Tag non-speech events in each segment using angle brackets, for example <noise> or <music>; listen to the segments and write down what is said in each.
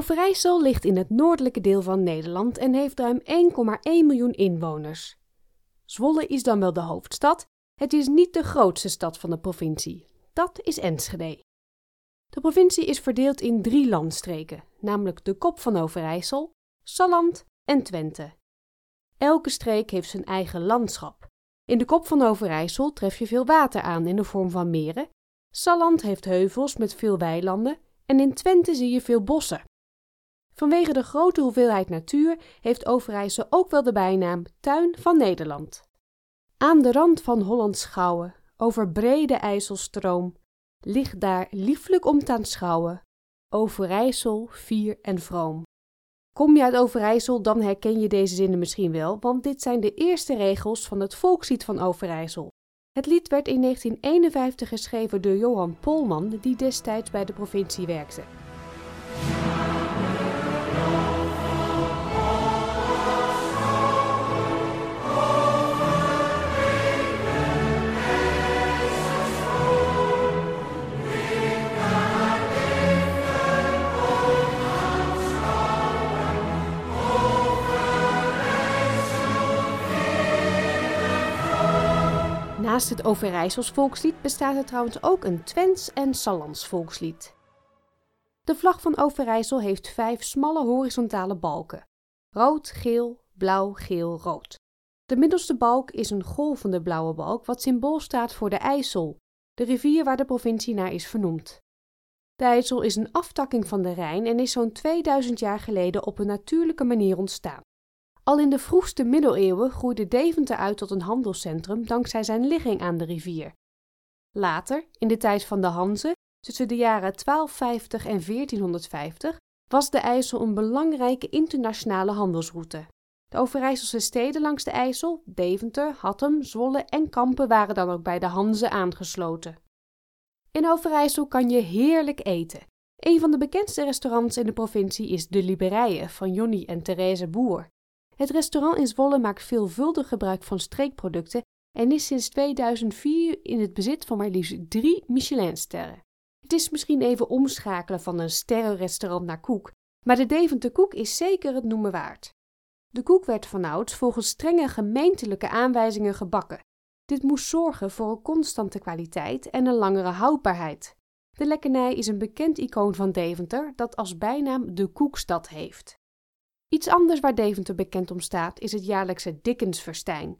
Overijssel ligt in het noordelijke deel van Nederland en heeft ruim 1,1 miljoen inwoners. Zwolle is dan wel de hoofdstad, het is niet de grootste stad van de provincie. Dat is Enschede. De provincie is verdeeld in drie landstreken, namelijk de Kop van Overijssel, Salland en Twente. Elke streek heeft zijn eigen landschap. In de Kop van Overijssel tref je veel water aan in de vorm van meren. Salland heeft heuvels met veel weilanden en in Twente zie je veel bossen. Vanwege de grote hoeveelheid natuur heeft Overijssel ook wel de bijnaam Tuin van Nederland. Aan de rand van Hollands Schouwen, over brede IJsselstroom, ligt daar lieflijk om te aanschouwen, Overijssel, fier en vroom. Kom je uit Overijssel, dan herken je deze zinnen misschien wel, want dit zijn de eerste regels van het volkslied van Overijssel. Het lied werd in 1951 geschreven door Johan Polman, die destijds bij de provincie werkte. Naast het Overijssels volkslied bestaat er trouwens ook een Twents en Sallands volkslied. De vlag van Overijssel heeft vijf smalle horizontale balken: rood, geel, blauw, geel, rood. De middelste balk is een golvende blauwe balk, wat symbool staat voor de IJssel, de rivier waar de provincie naar is vernoemd. De IJssel is een aftakking van de Rijn en is zo'n 2000 jaar geleden op een natuurlijke manier ontstaan. Al in de vroegste middeleeuwen groeide Deventer uit tot een handelscentrum dankzij zijn ligging aan de rivier. Later, in de tijd van de Hanze, tussen de jaren 1250 en 1450, was de IJssel een belangrijke internationale handelsroute. De Overijsselse steden langs de IJssel, Deventer, Hattem, Zwolle en Kampen waren dan ook bij de Hanze aangesloten. In Overijssel kan je heerlijk eten. Een van de bekendste restaurants in de provincie is De Liberijen van Jonny en Therese Boer. Het restaurant in Zwolle maakt veelvuldig gebruik van streekproducten en is sinds 2004 in het bezit van maar liefst drie Michelinsterren. Het is misschien even omschakelen van een sterrenrestaurant naar koek, maar de Deventer koek is zeker het noemen waard. De koek werd vanouds volgens strenge gemeentelijke aanwijzingen gebakken. Dit moest zorgen voor een constante kwaliteit en een langere houdbaarheid. De lekkernij is een bekend icoon van Deventer dat als bijnaam de Koekstad heeft. Iets anders waar Deventer bekend om staat is het jaarlijkse Dickensverstijn.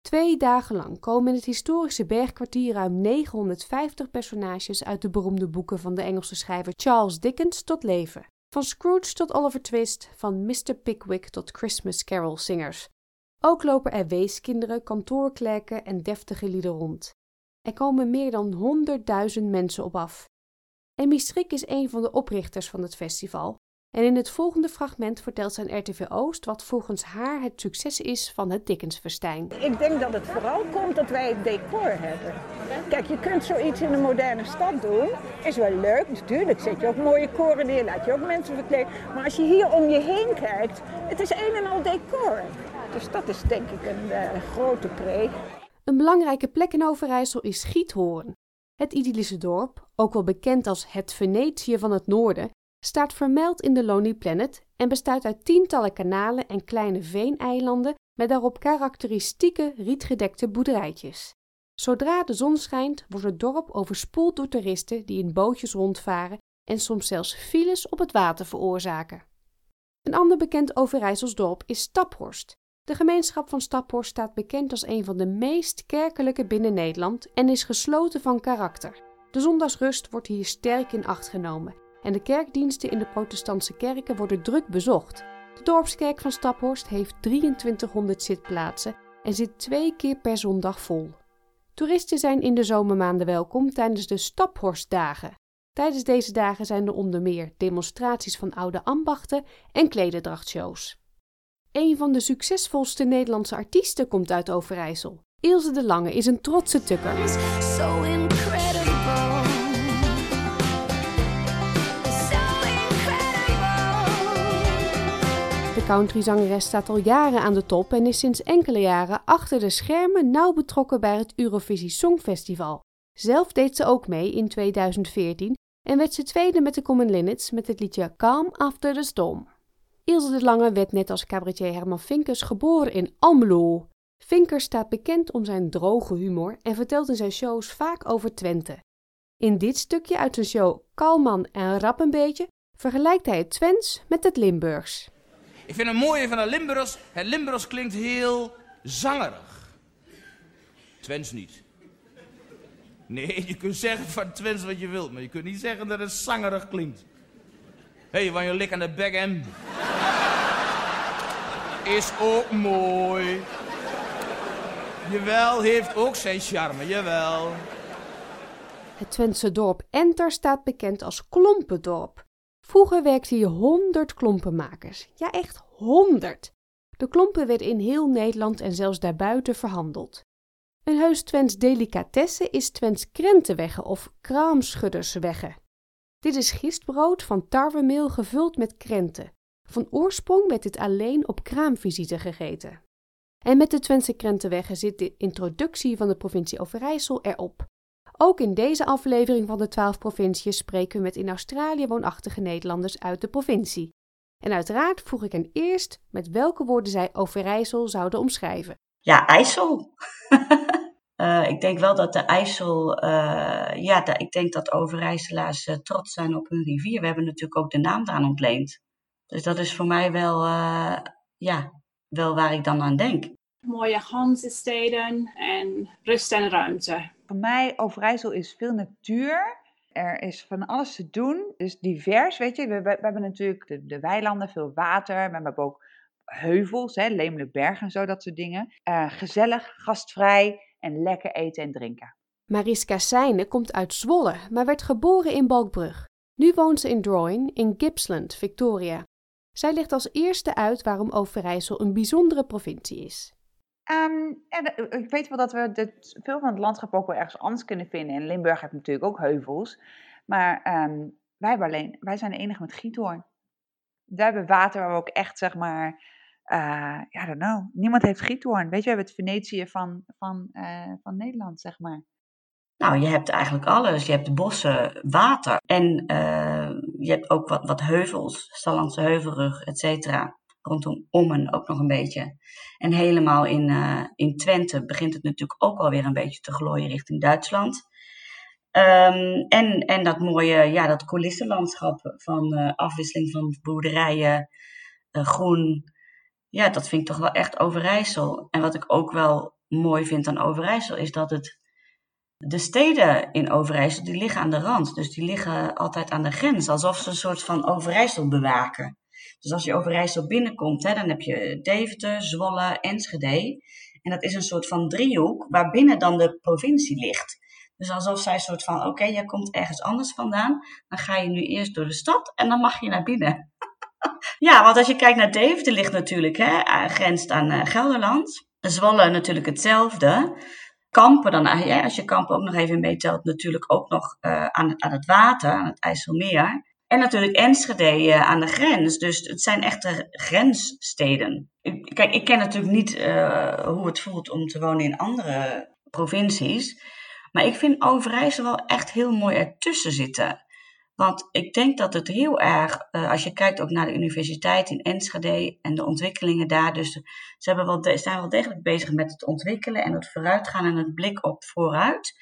Twee dagen lang komen in het historische bergkwartier ruim 950 personages uit de beroemde boeken van de Engelse schrijver Charles Dickens tot leven. Van Scrooge tot Oliver Twist, van Mr. Pickwick tot Christmas Carol zingers. Ook lopen er weeskinderen, kantoorklerken en deftige lieden rond. Er komen meer dan 100.000 mensen op af. Emmy Strik is een van de oprichters van het festival en in het volgende fragment vertelt zijn RTV Oost wat volgens haar het succes is van het Dickensfestijn. Ik denk dat het vooral komt dat wij het decor hebben. Kijk, je kunt zoiets in een moderne stad doen. Is wel leuk, natuurlijk zet je ook mooie koren neer, laat je ook mensen verkleden. Maar als je hier om je heen kijkt, het is een en al decor. Dus dat is denk ik een uh, grote pre. Een belangrijke plek in Overijssel is Giethoorn. Het idyllische dorp, ook wel bekend als het Venetië van het Noorden, staat vermeld in de Lonely Planet en bestaat uit tientallen kanalen en kleine veeneilanden met daarop karakteristieke rietgedekte boerderijtjes. Zodra de zon schijnt, wordt het dorp overspoeld door toeristen die in bootjes rondvaren en soms zelfs files op het water veroorzaken. Een ander bekend Overijssels dorp is Staphorst. De gemeenschap van Staphorst staat bekend als een van de meest kerkelijke binnen Nederland en is gesloten van karakter. De zondagsrust wordt hier sterk in acht genomen en de kerkdiensten in de protestantse kerken worden druk bezocht. De dorpskerk van Staphorst heeft 2300 zitplaatsen en zit twee keer per zondag vol. Toeristen zijn in de zomermaanden welkom tijdens de Staphorstdagen. Tijdens deze dagen zijn er onder meer demonstraties van oude ambachten en klederdrachtshows. Een van de succesvolste Nederlandse artiesten komt uit Overijssel. Ilse de Lange is een trotse tukker. De countryzangeres staat al jaren aan de top en is sinds enkele jaren achter de schermen nauw betrokken bij het Eurovisie Songfestival. Zelf deed ze ook mee in 2014 en werd ze tweede met de Common Linnets met het liedje Calm After the Storm. Ilse de Lange werd net als cabaretier Herman Vinkers geboren in Almelo. Vinkers staat bekend om zijn droge humor en vertelt in zijn shows vaak over Twente. In dit stukje uit zijn show Kalman en Rap een beetje vergelijkt hij het Twents met het Limburgs. Ik vind het mooie van het Limburgs, het Limburgs klinkt heel zangerig. Twents niet. Nee, je kunt zeggen van Twents wat je wilt, maar je kunt niet zeggen dat het zangerig klinkt. Hé, hey, wanneer je lik aan de bek hem. Is ook mooi. Jawel, heeft ook zijn charme, jawel. Het Twentse dorp Enter staat bekend als Klompendorp. Vroeger werkten hier honderd klompenmakers. Ja, echt honderd. De klompen werden in heel Nederland en zelfs daarbuiten verhandeld. Een heus Twents delicatesse is Twents krentenwegge of kraamschudderswegge. Dit is gistbrood van tarwemeel gevuld met krenten. Van oorsprong werd dit alleen op kraamvisite gegeten. En met de Twentse krentenwegge zit de introductie van de provincie Overijssel erop. Ook in deze aflevering van de 12 provinciën spreken we met in Australië woonachtige Nederlanders uit de provincie. En uiteraard vroeg ik hen eerst met welke woorden zij Overijssel zouden omschrijven. Ja, IJssel. uh, <laughs> ik denk wel dat de IJssel, uh, ja, ik denk dat Overijsselaars uh, trots zijn op hun rivier. We hebben natuurlijk ook de naam daaraan ontleend. Dus dat is voor mij wel, ja, wel waar ik dan aan denk. Mooie Hansesteden en rust en ruimte. Voor mij, Overijssel is veel natuur. Er is van alles te doen. Dus divers, weet je. We, hebben natuurlijk de, de, weilanden, veel water. We hebben ook heuvels, hè, Lemelenberg en zo, dat soort dingen. Uh, gezellig, gastvrij en lekker eten en drinken. Mariska Seijnen komt uit Zwolle, maar werd geboren in Balkbrug. Nu woont ze in Drouin in Gippsland, Victoria. Zij legt als eerste uit waarom Overijssel een bijzondere provincie is. Um, ja, ik weet wel dat we dit, veel van het landschap ook wel ergens anders kunnen vinden. In Limburg je natuurlijk ook heuvels. Maar um, wij, alleen, wij zijn de enige met giethoorn. Daar hebben we water waar we ook echt, zeg maar, ja, don't know. Niemand heeft giethoorn. Weet je, we hebben het Venetië van, van, uh, van Nederland, zeg maar. Nou, je hebt eigenlijk alles. Je hebt bossen, water en je hebt ook wat, wat heuvels, Stallandse heuvelrug, et cetera rondom Ommen ook nog een beetje. En helemaal in, uh, in Twente begint het natuurlijk ook alweer een beetje te glooien richting Duitsland. Um, en, en dat mooie, ja, dat coulissenlandschap van uh, afwisseling van boerderijen, uh, groen. Ja, dat vind ik toch wel echt Overijssel. En wat ik ook wel mooi vind aan Overijssel is dat het de steden in Overijssel die liggen aan de rand. Dus die liggen altijd aan de grens, alsof ze een soort van Overijssel bewaken. Dus als je Overijssel binnenkomt, hè, dan heb je Deventer, Zwolle, Enschede. En dat is een soort van driehoek waarbinnen dan de provincie ligt. Dus alsof zij een soort van, oké, okay, jij komt ergens anders vandaan. Dan ga je nu eerst door de stad en dan mag je naar binnen. <laughs> ja, want als je kijkt naar Deventer ligt natuurlijk, hè, grenst aan uh, Gelderland. Zwolle natuurlijk hetzelfde. Kampen dan, als je Kampen ook nog even meetelt, natuurlijk ook nog uh, aan, aan het water, aan het IJsselmeer. En natuurlijk Enschede uh, aan de grens. Dus het zijn echte grenssteden. Ik, kijk, ik ken natuurlijk niet uh, hoe het voelt om te wonen in andere provincies. Maar ik vind Overijssel wel echt heel mooi ertussen zitten. Want ik denk dat het heel erg, uh, als je kijkt ook naar de universiteit in Enschede en de ontwikkelingen daar. Dus ze hebben wel zijn wel degelijk bezig met het ontwikkelen en het vooruitgaan en het blik op vooruit.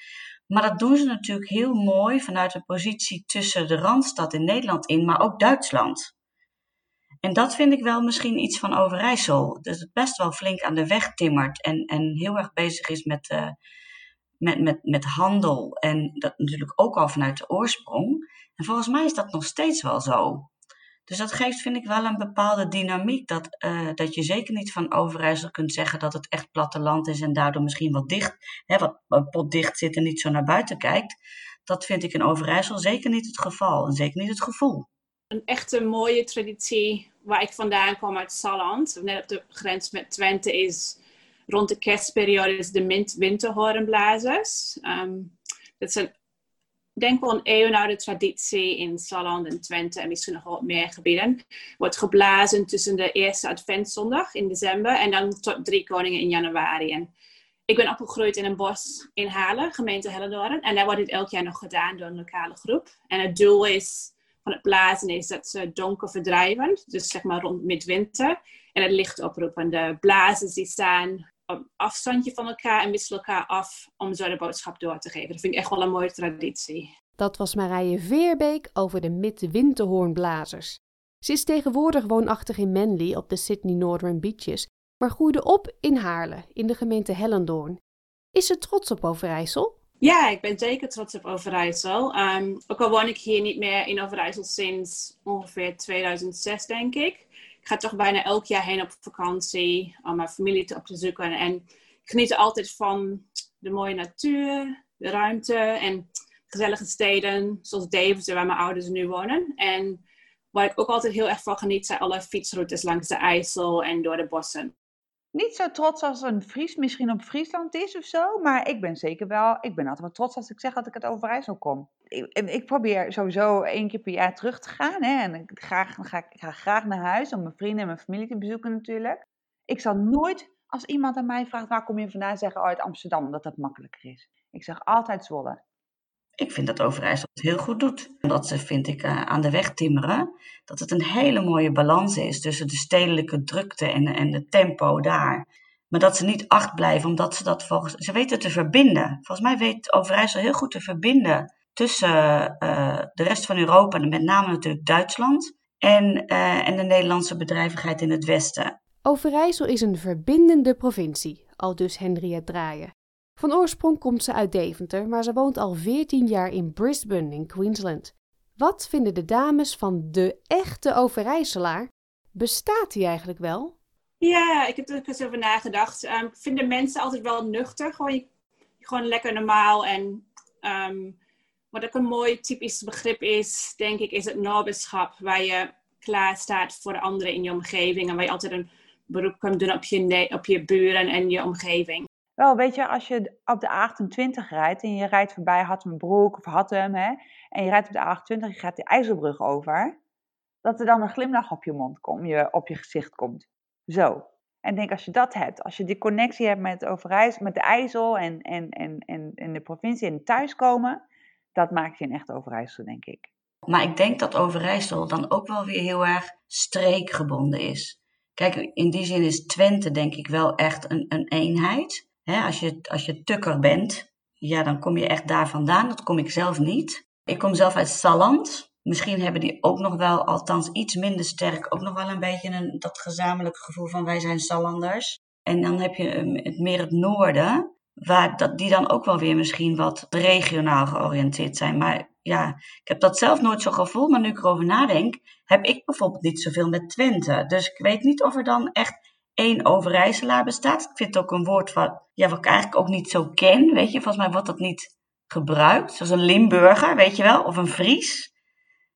Maar dat doen ze natuurlijk heel mooi vanuit een positie tussen de Randstad in Nederland in, maar ook Duitsland. En dat vind ik wel misschien iets van Overijssel. Dus het best wel flink aan de weg timmert en, en heel erg bezig is met, uh, met, met, met handel. En dat natuurlijk ook al vanuit de oorsprong. En volgens mij is dat nog steeds wel zo. Dus dat geeft, vind ik, wel een bepaalde dynamiek. Dat, uh, dat je zeker niet van Overijssel kunt zeggen dat het echt platteland is en daardoor misschien wat dicht, hè, wat, potdicht zit en niet zo naar buiten kijkt. Dat vind ik in Overijssel zeker niet het geval en zeker niet het gevoel. Een echte mooie traditie waar ik vandaan kom uit Salland, net op de grens met Twente, is rond de kerstperiode is de winterhoornblazers. Um, dat zijn denk wel een eeuwenoude traditie in Salland en Twente en misschien nog wat meer gebieden. Wordt geblazen tussen de eerste adventszondag in december en dan tot drie koningen in januari. En ik ben opgegroeid in een bos in Halen, gemeente Hellendoorn. En daar wordt dit elk jaar nog gedaan door een lokale groep. En het doel is van het blazen is dat ze donker verdrijven, dus zeg maar rond midwinter. En het licht oproepen. De blazers die staan op afstandje van elkaar en wisselen elkaar af om zo de boodschap door te geven. Dat vind ik echt wel een mooie traditie. Dat was Marije Veerbeek over de midwinterhoornblazers. Ze is tegenwoordig woonachtig in Manly op de Sydney Northern Beaches, maar groeide op in Haarlem, in de gemeente Hellendoorn. Is ze trots op Overijssel? Ja, ik ben zeker trots op Overijssel. Um, ook al woon ik hier niet meer in Overijssel sinds ongeveer 2006, denk ik. Ik ga toch bijna elk jaar heen op vakantie om mijn familie te op te zoeken. En ik geniet altijd van de mooie natuur, de ruimte en gezellige steden, zoals Deventer, waar mijn ouders nu wonen. En waar ik ook altijd heel erg van geniet, zijn alle fietsroutes langs de IJssel en door de bossen niet zo trots als een Fries misschien op Friesland is of zo. Maar ik ben zeker wel, ik ben altijd wel trots als ik zeg dat ik uit Overijssel kom. Ik, ik probeer sowieso één keer per jaar terug te gaan. Hè, en ik, ga, ik ga graag naar huis om mijn vrienden en mijn familie te bezoeken natuurlijk. Ik zal nooit, als iemand aan mij vraagt waar kom je vandaan, zeggen oh, uit Amsterdam, omdat dat makkelijker is. Ik zeg altijd Zwolle. Ik vind dat Overijssel het heel goed doet. Dat ze, vind ik, uh, aan de weg timmeren. Dat het een hele mooie balans is tussen de stedelijke drukte en, en de tempo daar. Maar dat ze niet acht blijven, omdat ze dat volgens... Ze weten te verbinden. Volgens mij weet Overijssel heel goed te verbinden tussen uh, de rest van Europa, en met name natuurlijk Duitsland, en, uh, en de Nederlandse bedrijvigheid in het Westen. Overijssel is een verbindende provincie, al dus Henriette Draaien. Van oorsprong komt ze uit Deventer, maar ze woont al 14 jaar in Brisbane in Queensland. Wat vinden de dames van de echte Overijsselaar? Bestaat die eigenlijk wel? Ja, ik heb er eens over nagedacht. Um, ik vind de mensen altijd wel nuchter. Gewoon, gewoon lekker normaal. En um, wat ook een mooi typisch begrip is, denk ik, is het naberschap. Waar je klaar staat voor de anderen in je omgeving. En waar je altijd een beroep kan doen op je, op je buren en je omgeving. Wel, weet je, als je op de A28 rijdt en je rijdt voorbij Hattemenbroek of Hattem, hè, en je rijdt op de A28, je gaat de IJsselbrug over, dat er dan een glimlach op je mond komt, je, op je gezicht komt. Zo. En denk als je dat hebt, als je die connectie hebt met, Overijssel, met de IJssel en, en, en, en, en de provincie en thuiskomen, dat maakt je een echt Overijssel, denk ik. Maar ik denk dat Overijssel dan ook wel weer heel erg streekgebonden is. Kijk, in die zin is Twente denk ik wel echt een eenheid als, je, als je tukker bent, ja, dan kom je echt daar vandaan. Dat kom ik zelf niet. Ik kom zelf uit Salland. Misschien hebben die ook nog wel, althans iets minder sterk, ook nog wel een beetje een, dat gezamenlijke gevoel van wij zijn Sallanders. En dan heb je het meer het noorden, waar dat, die dan ook wel weer misschien wat regionaal georiënteerd zijn. Maar ja, ik heb dat zelf nooit zo gevoeld, maar nu ik erover nadenk, heb ik bijvoorbeeld niet zoveel met Twente. Dus ik weet niet of er dan echt één Overijsselaar bestaat. Ik vind het ook een woord wat, ja, wat ik eigenlijk ook niet zo ken. Weet je, volgens mij wordt dat niet gebruikt. Zoals een Limburger, weet je wel, of een Fries.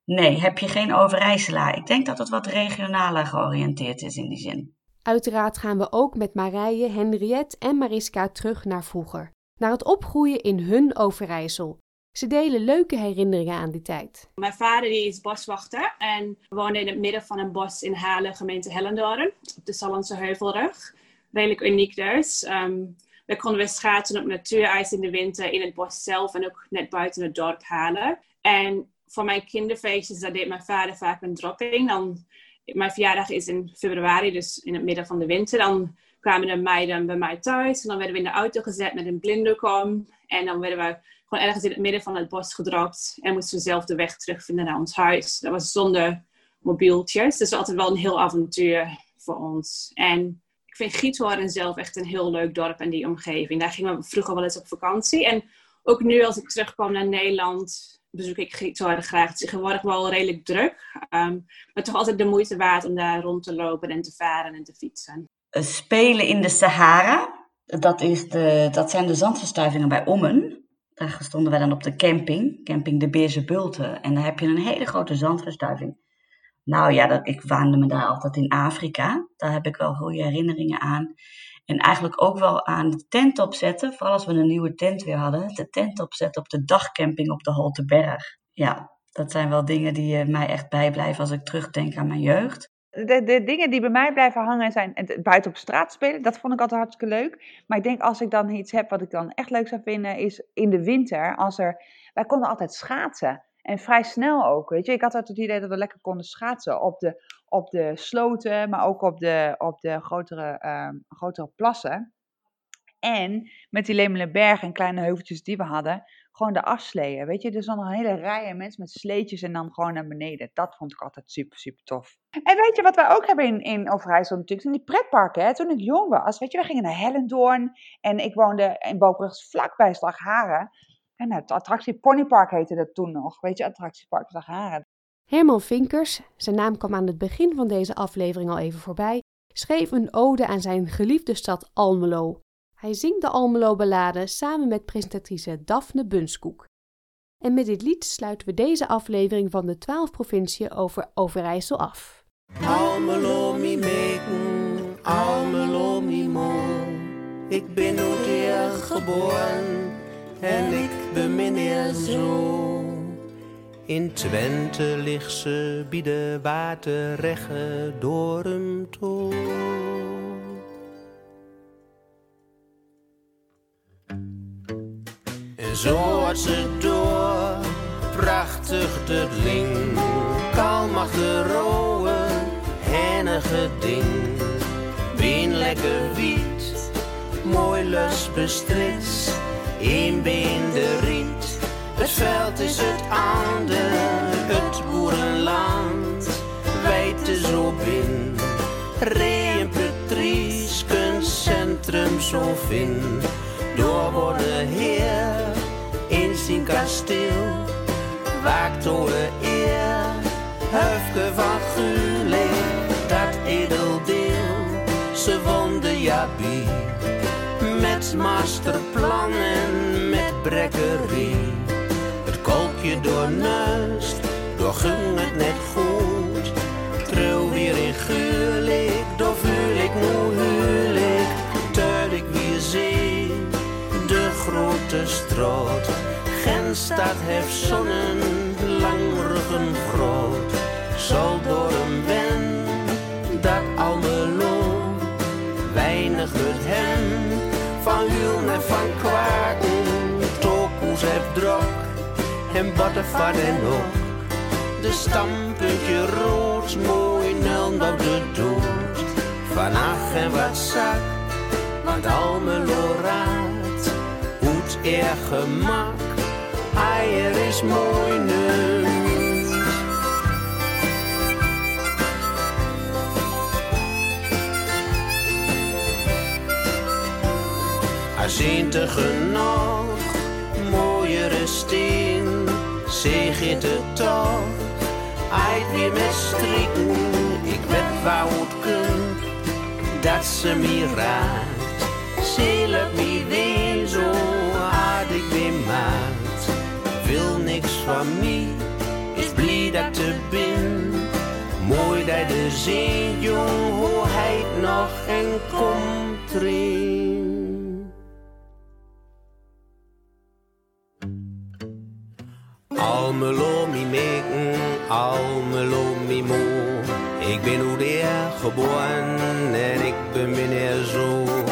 Nee, heb je geen Overijsselaar. Ik denk dat het wat regionaler georiënteerd is in die zin. Uiteraard gaan we ook met Marije, Henriette en Mariska terug naar vroeger. Naar het opgroeien in hun Overijssel. Ze delen leuke herinneringen aan die tijd. Mijn vader die is boswachter en woonde in het midden van een bos in Halen, gemeente Hellendoorn, op de Sallandse Heuvelrug. Redelijk uniek dus. Um, we konden weer schaatsen op natuurijs in de winter in het bos zelf en ook net buiten het dorp Halen. En voor mijn kinderfeestjes, daar deed mijn vader vaak een dropping. Dan, mijn verjaardag is in februari, dus in het midden van de winter. Dan kwamen de meiden bij mij thuis en dan werden we in de auto gezet met een blinddoek om. En dan werden we ergens in het midden van het bos gedropt. En moesten we zelf de weg terugvinden naar ons huis. Dat was zonder mobieltjes. Dus altijd wel een heel avontuur voor ons. En ik vind Giethoorn zelf echt een heel leuk dorp en die omgeving. Daar gingen we vroeger wel eens op vakantie. En ook nu als ik terugkom naar Nederland, bezoek ik Giethoorn graag. Het is tegenwoordig wel redelijk druk. Ehm, maar toch altijd de moeite waard om daar rond te lopen en te varen en te fietsen. Spelen in de Sahara. Dat, is de, dat zijn de zandverstuivingen bij Ommen. Daar stonden wij dan op de camping, camping de Beerse Bulten. En daar heb je een hele grote zandverstuiving. Nou ja, dat, ik waande me daar altijd in Afrika. Daar heb ik wel goede herinneringen aan. En eigenlijk ook wel aan de tent opzetten, vooral als we een nieuwe tent weer hadden. De tent opzetten op de dagcamping op de Holteberg. Ja, dat zijn wel dingen die mij echt bijblijven als ik terugdenk aan mijn jeugd. De, de dingen die bij mij blijven hangen zijn het buiten op straat spelen. Dat vond ik altijd hartstikke leuk. Maar ik denk als ik dan iets heb wat ik dan echt leuk zou vinden, is in de winter. Als er, wij konden altijd schaatsen. En vrij snel ook, weet je. Ik had altijd het idee dat we lekker konden schaatsen op de, op de sloten, maar ook op de, op de grotere, ehm, grotere plassen. En met die Lemelenberg en kleine heuveltjes die we hadden, gewoon de afsleeën, weet je. Dus dan een hele rij mensen met sleetjes en dan gewoon naar beneden. Dat vond ik altijd super, super tof. En weet je wat wij ook hebben in, in Overijssel natuurlijk? Zijn die pretparken, hè. Toen ik jong was, weet je, we gingen naar Hellendoorn. En ik woonde in Bobrug vlakbij Slagharen. En het attractie Ponypark heette dat toen nog. Weet je, attractiepark Slagharen. Herman Vinkers, zijn naam kwam aan het begin van deze aflevering al even voorbij, schreef een ode aan zijn geliefde stad Almelo. Hij zingt de Almelo-ballade samen met presentatrice Daphne Bunskoek. En met dit lied sluiten we deze aflevering van de 12 provinciën over Overijssel af. Almelo mi meken, Almelo mi mo. Ik ben nooit hier geboren en ik bemin hier zo. In Twente ligt ze bij de waterregge door hem toe. Zo had ze door, prachtig de ling, kalmach de rode, hennige ding. Bien lekker wiet, mooi lus bestrits, een been de riet. Het veld is het aande, het boerenland, wijte zo bin. Ree en Patrice, kunstcentrum zo vind. Door worden heer in kasteel, waakt over eer, Hufke van Gulik, dat edeldeel. Ze wonde Jabie, met masterplannen, met brekkerie. Het kolkje door neust, door ging het net goed. Trouw weer in Gulik, door vuur ik nu huwelijk. Ik weer zee, de grote stroot. Genstad heeft zonnen, langruggen groot. Zal door hem ben, dat Almelo, weinig het hem. Van huil en van kwaken, tokoes heeft drok. En bottenvat en ook. De stampuntje rood, mooi nul op de dood. Van ach en wat zak, want Almelo raad. Hoed er gemak, eier is mooi nu. Aziente genoeg, mooiere steen, zeg het toch. Eit weer met strikken, ik weet waar het kunt, dat ze me raakt. Ze laat me zee jong, hoe nog en komt erin. Almelo mi meken, Almelo mi mo. Ik ben hoe geboren en ik ben meneer zo.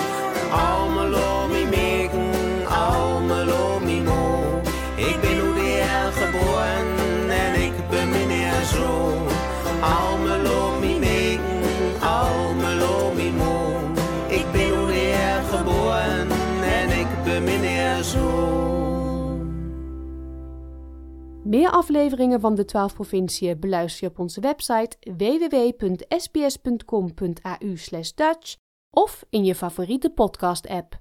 Afleveringen van de 12 provinciën beluister je op onze website www.sbs.com.au/dutch of in je favoriete podcast-app.